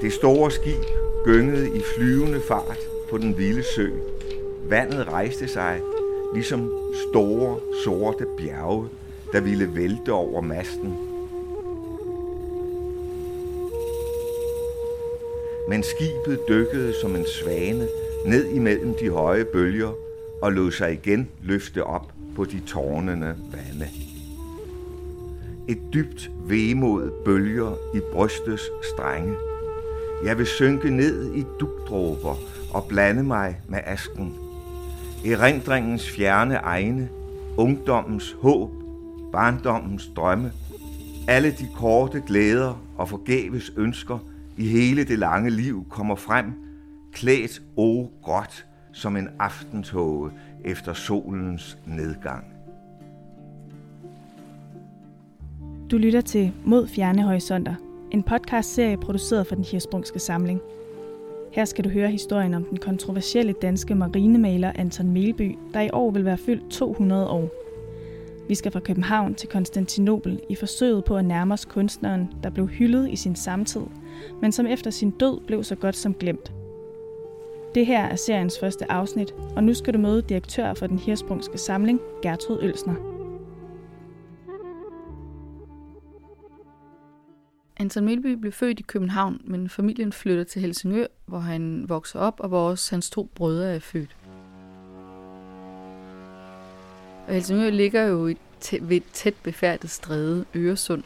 Det store skib gyngede i flyvende fart på den vilde sø. Vandet rejste sig ligesom store, sorte bjerge, der ville vælte over masten. Men skibet dykkede som en svane ned imellem de høje bølger og lod sig igen løfte op på de tårnende vande. Et dybt vemod bølger i brystets strenge. Jeg vil synke ned i dugdråber og blande mig med asken. Erindringens fjerne egne, ungdommens håb, barndommens drømme, alle de korte glæder og forgæves ønsker i hele det lange liv kommer frem, klædt o godt som en aftentåge efter solens nedgang. Du lytter til Mod Fjerne Horisonter, en podcastserie produceret for den Hirsprungske Samling. Her skal du høre historien om den kontroversielle danske marinemaler Anton Melby, der i år vil være fyldt 200 år. Vi skal fra København til Konstantinopel i forsøget på at nærme os kunstneren, der blev hyldet i sin samtid, men som efter sin død blev så godt som glemt. Det her er seriens første afsnit, og nu skal du møde direktør for den Hirsprungske Samling, Gertrud Ølsner. Anton Melby blev født i København, men familien flytter til Helsingør, hvor han vokser op, og hvor også hans to brødre er født. Og Helsingør ligger jo i ved et tæt befærdet stræde, Øresund.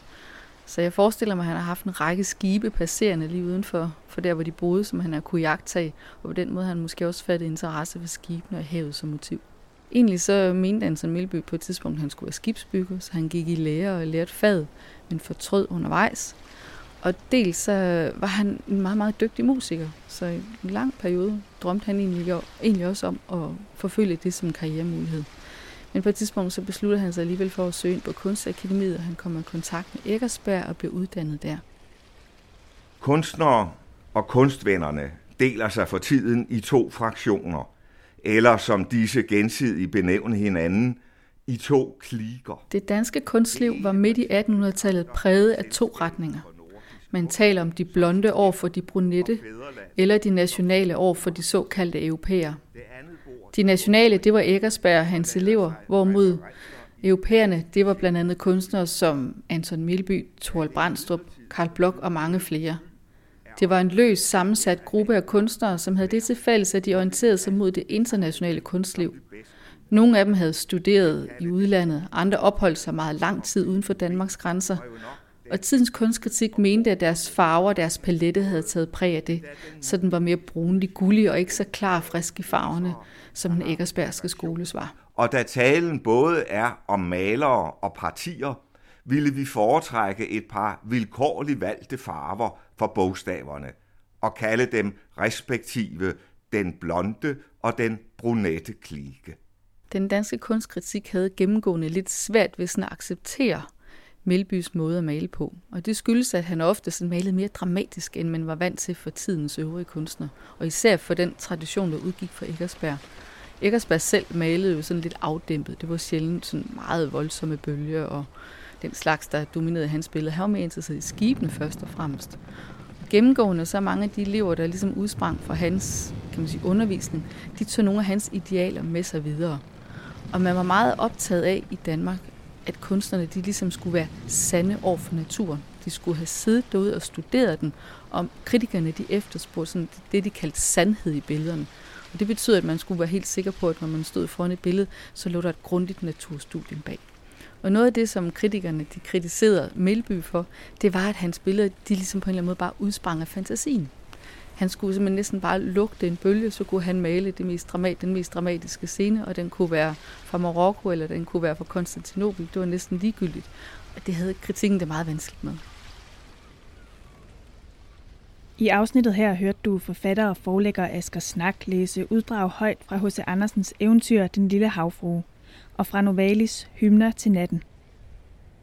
Så jeg forestiller mig, at han har haft en række skibe passerende lige udenfor, for der hvor de boede, som han har kunne jagtage, og på den måde har han måske også fattet interesse for skibene og havet som motiv. Egentlig så mente Anton Melby på et tidspunkt, at han skulle være skibsbygger, så han gik i lære og lærte fad, men fortrød undervejs. Og dels så var han en meget, meget dygtig musiker, så i en lang periode drømte han egentlig, egentlig også om at forfølge det som karrieremulighed. Men på et tidspunkt så besluttede han sig alligevel for at søge ind på Kunstakademiet, og han kom i kontakt med Eggersberg og blev uddannet der. Kunstnere og kunstvennerne deler sig for tiden i to fraktioner, eller som disse gensidigt benævner hinanden, i to kliker. Det danske kunstliv var midt i 1800-tallet præget af to retninger. Man taler om de blonde over for de brunette, eller de nationale over for de såkaldte europæer. De nationale, det var Eggersberg og hans elever, hvorimod europæerne, det var blandt andet kunstnere som Anton Milby, Thorald Brandstrup, Karl Bloch og mange flere. Det var en løs sammensat gruppe af kunstnere, som havde det til fælles, at de orienterede sig mod det internationale kunstliv. Nogle af dem havde studeret i udlandet, andre opholdt sig meget lang tid uden for Danmarks grænser, og tidens kunstkritik mente, at deres farver og deres palette havde taget præg af det, så den var mere brunlig, gullig og ikke så klar og frisk i farverne, som den Eggersbergske skoles var. Og da talen både er om malere og partier, ville vi foretrække et par vilkårligt valgte farver for bogstaverne og kalde dem respektive den blonde og den brunette klike. Den danske kunstkritik havde gennemgående lidt svært ved sådan at acceptere Melbys måde at male på. Og det skyldes, at han ofte sådan malede mere dramatisk, end man var vant til for tidens øvrige kunstnere. Og især for den tradition, der udgik fra Eggersberg. Eggersberg selv malede jo sådan lidt afdæmpet. Det var sjældent sådan meget voldsomme bølger og den slags, der dominerede hans billede. Han var mere interesseret i skibene først og fremmest. Gennemgående så mange af de elever, der ligesom udsprang fra hans kan man sige, undervisning, de tog nogle af hans idealer med sig videre. Og man var meget optaget af i Danmark, at kunstnerne de ligesom skulle være sande over for naturen. De skulle have siddet derude og studeret den, og kritikerne de efterspurgte sådan det, de kaldte sandhed i billederne. Og det betyder, at man skulle være helt sikker på, at når man stod foran et billede, så lå der et grundigt naturstudium bag. Og noget af det, som kritikerne de kritiserede Melby for, det var, at hans billeder de ligesom på en eller anden måde bare udsprang af fantasien. Han skulle simpelthen næsten bare lugte en bølge, så kunne han male det mest dramat, den mest dramatiske scene, og den kunne være fra Marokko, eller den kunne være fra Konstantinopel. Det var næsten ligegyldigt. Og det havde kritikken det meget vanskeligt med. I afsnittet her hørte du forfatter og forlægger Asger Snak læse uddrag højt fra H.C. Andersens eventyr Den lille havfrue og fra Novalis Hymner til natten.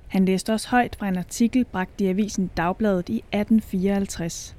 Han læste også højt fra en artikel bragt i avisen Dagbladet i 1854.